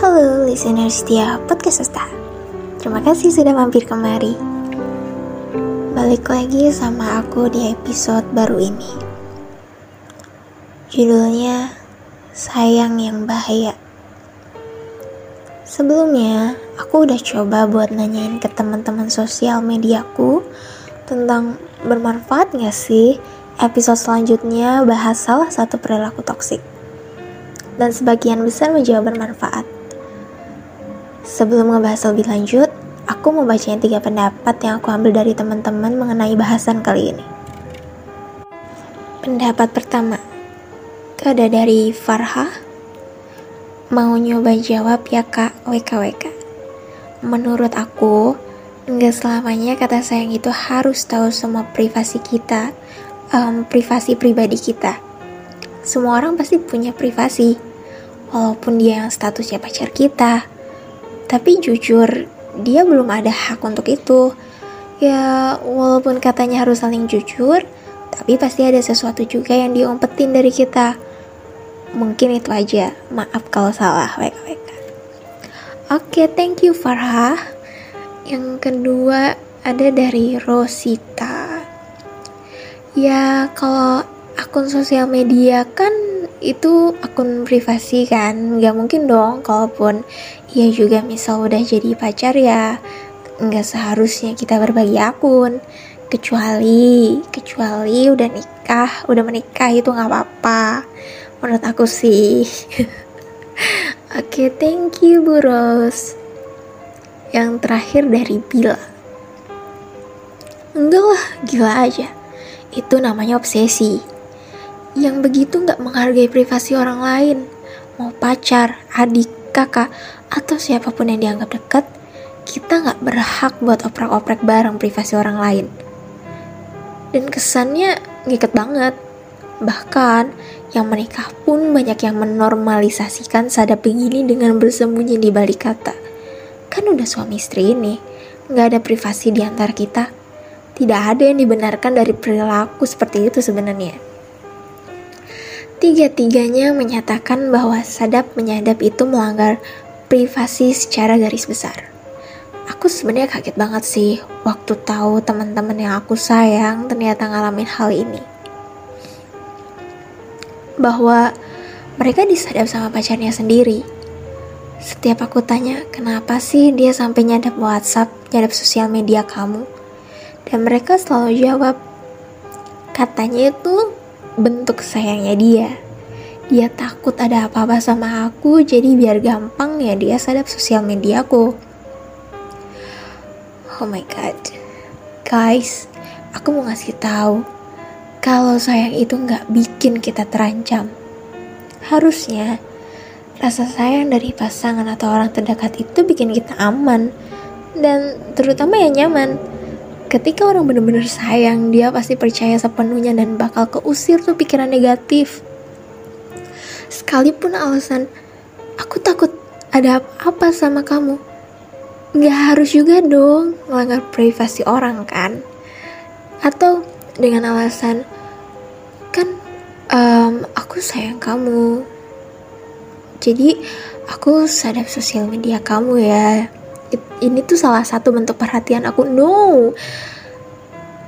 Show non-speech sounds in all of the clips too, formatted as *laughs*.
Halo listener setia podcast Asta Terima kasih sudah mampir kemari. Balik lagi sama aku di episode baru ini. Judulnya Sayang yang Bahaya. Sebelumnya, aku udah coba buat nanyain ke teman-teman sosial mediaku Tentang bermanfaat gak sih episode selanjutnya bahas salah satu perilaku toksik? Dan sebagian besar menjawab bermanfaat. Sebelum ngebahas lebih lanjut, aku mau bacain tiga pendapat yang aku ambil dari teman-teman mengenai bahasan kali ini. Pendapat pertama, ada dari Farha. Mau nyoba jawab ya kak, WKWK. Menurut aku, nggak selamanya kata sayang itu harus tahu semua privasi kita, um, privasi pribadi kita. Semua orang pasti punya privasi, walaupun dia yang statusnya pacar kita, tapi jujur, dia belum ada hak untuk itu. Ya, walaupun katanya harus saling jujur, tapi pasti ada sesuatu juga yang diumpetin dari kita. Mungkin itu aja. Maaf kalau salah, WKWK. Oke, okay, thank you Farha. Yang kedua ada dari Rosita. Ya, kalau akun sosial media kan itu akun privasi kan? Nggak mungkin dong kalaupun ia juga misal udah jadi pacar ya nggak seharusnya kita berbagi akun. Kecuali kecuali udah nikah udah menikah itu nggak apa-apa. Menurut aku sih. *laughs* Oke okay, thank you Bu Ros yang terakhir dari Bila. Enggak lah gila aja. Itu namanya obsesi yang begitu nggak menghargai privasi orang lain, mau pacar, adik, kakak, atau siapa pun yang dianggap dekat, kita nggak berhak buat oprek-oprek bareng privasi orang lain. Dan kesannya ngikat banget. Bahkan, yang menikah pun banyak yang menormalisasikan sadap begini dengan bersembunyi di balik kata. Kan udah suami istri ini, nggak ada privasi di antara kita. Tidak ada yang dibenarkan dari perilaku seperti itu sebenarnya. Tiga-tiganya menyatakan bahwa sadap menyadap itu melanggar privasi secara garis besar. Aku sebenarnya kaget banget sih waktu tahu teman-teman yang aku sayang ternyata ngalamin hal ini. Bahwa mereka disadap sama pacarnya sendiri. Setiap aku tanya, kenapa sih dia sampai nyadap WhatsApp, nyadap sosial media kamu? Dan mereka selalu jawab, katanya itu bentuk sayangnya dia. Dia takut ada apa-apa sama aku, jadi biar gampang ya dia sadap sosial mediaku. Oh my god. Guys, aku mau ngasih tahu kalau sayang itu nggak bikin kita terancam. Harusnya rasa sayang dari pasangan atau orang terdekat itu bikin kita aman dan terutama yang nyaman ketika orang bener-bener sayang dia pasti percaya sepenuhnya dan bakal keusir tuh pikiran negatif. Sekalipun alasan aku takut ada apa sama kamu. Nggak harus juga dong melanggar privasi orang kan? Atau dengan alasan kan um, aku sayang kamu. Jadi aku sadar sosial media kamu ya ini tuh salah satu bentuk perhatian aku. No.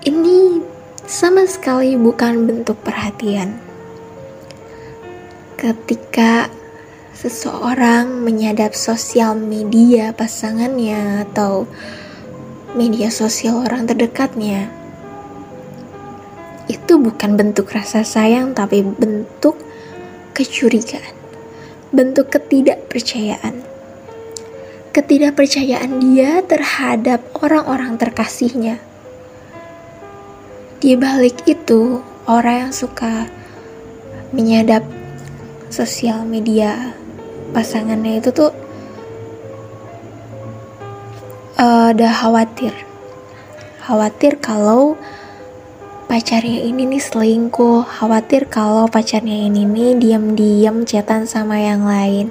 Ini sama sekali bukan bentuk perhatian. Ketika seseorang menyadap sosial media pasangannya atau media sosial orang terdekatnya itu bukan bentuk rasa sayang tapi bentuk kecurigaan. Bentuk ketidakpercayaan ketidakpercayaan dia terhadap orang-orang terkasihnya. Di balik itu, orang yang suka menyadap sosial media pasangannya itu tuh uh, udah khawatir. Khawatir kalau pacarnya ini nih selingkuh, khawatir kalau pacarnya ini nih diam-diam chatan sama yang lain.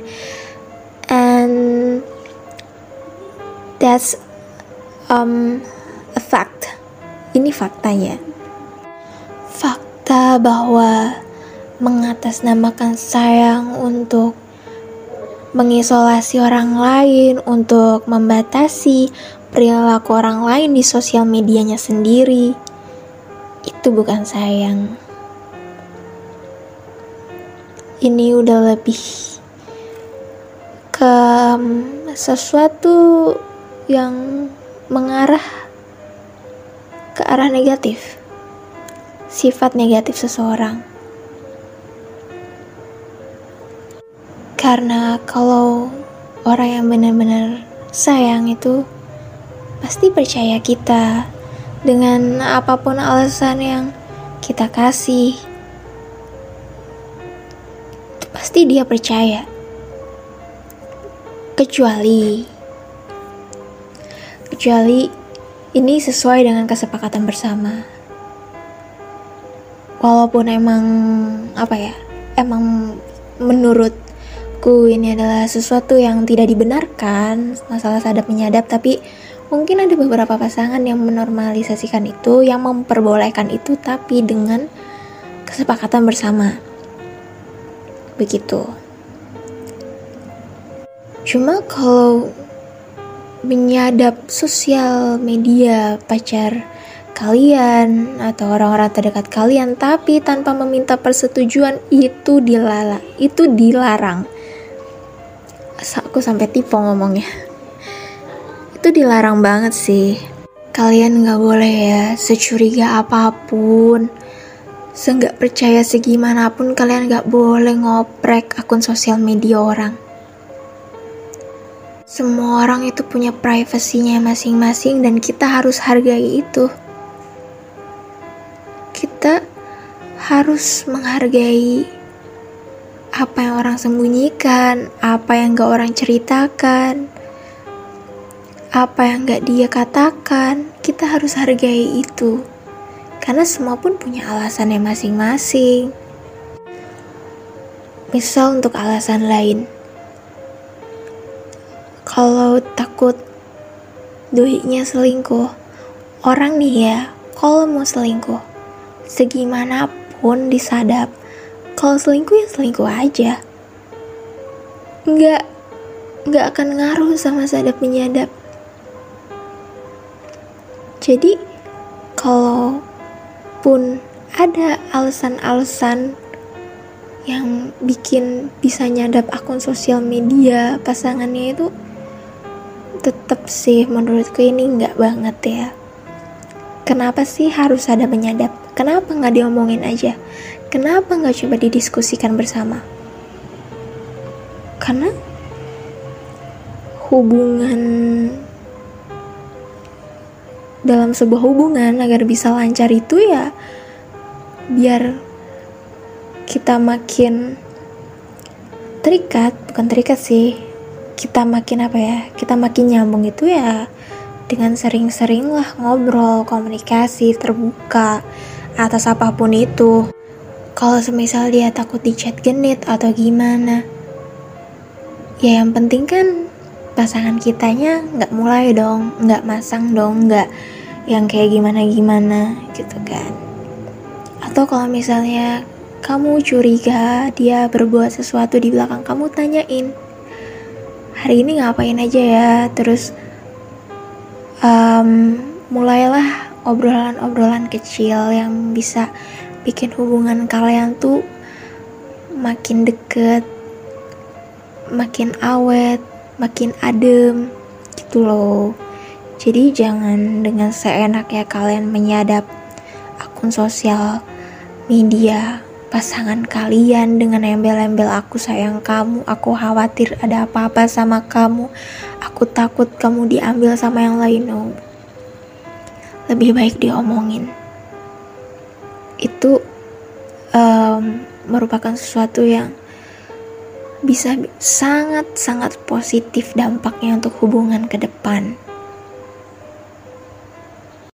That's um, a fact. Ini faktanya. Fakta bahwa mengatasnamakan sayang untuk mengisolasi orang lain, untuk membatasi perilaku orang lain di sosial medianya sendiri. Itu bukan sayang. Ini udah lebih ke mm, sesuatu yang mengarah ke arah negatif. Sifat negatif seseorang. Karena kalau orang yang benar-benar sayang itu pasti percaya kita dengan apa pun alasan yang kita kasih. Pasti dia percaya. Kecuali kecuali ini sesuai dengan kesepakatan bersama. Walaupun emang apa ya? Emang menurut menurutku ini adalah sesuatu yang tidak dibenarkan masalah sadap menyadap tapi mungkin ada beberapa pasangan yang menormalisasikan itu yang memperbolehkan itu tapi dengan kesepakatan bersama begitu cuma kalau menyadap sosial media pacar kalian atau orang-orang terdekat kalian tapi tanpa meminta persetujuan itu dilala itu dilarang. Aku sampai tipe ngomongnya. Itu dilarang banget sih. Kalian nggak boleh ya securiga apa pun. Seenggak percaya segimanapun kalian nggak boleh ngoprek akun sosial media orang semua orang itu punya privasinya masing-masing dan kita harus hargai itu kita harus menghargai apa yang orang sembunyikan, apa yang gak orang ceritakan, apa yang gak dia katakan, kita harus hargai itu. Karena semua pun punya alasannya masing-masing. Misal untuk alasan lain. Takut duitnya selingkuh, orang nih ya, kalau mau selingkuh, segimanapun disadap, kalau selingkuh ya selingkuh aja. Nggak nggak akan ngaruh sama sadap menyadap. Jadi kalau pun ada alasan-alasan yang bikin bisa nyadap akun sosial media pasangannya itu tetap sih menurutku ini nggak banget ya. Kenapa sih harus ada menyadap? Kenapa nggak diomongin aja? Kenapa nggak coba didiskusikan bersama? Karena hubungan dalam sebuah hubungan agar bisa lancar itu ya biar kita makin terikat bukan terikat sih kita makin apa ya kita makin nyambung itu ya dengan sering-sering lah ngobrol komunikasi terbuka atas apa pun itu kalau semisal dia takut dicat genit atau gimana, ya yang penting kan pasangan kitanya nggak mulai dong, nggak masang dong, nggak yang kayak gimana-gimana gitu kan. Atau kalau misalnya kamu curiga dia berbuat sesuatu di belakang kamu tanyain hari ini ngapain aja ya terus um, mulailah obrolan-obrolan kecil yang bisa bikin hubungan kalian tuh makin deket, makin awet, makin adem gitu loh. Jadi jangan dengan seenaknya kalian menyadap akun sosial media pasangan kalian dengan embel-embel aku sayang kamu, aku khawatir ada apa-apa sama kamu, aku takut kamu diambil sama yang lain. No. Lebih baik diomongin itu um, merupakan sesuatu yang bisa sangat-sangat positif dampaknya untuk hubungan ke depan.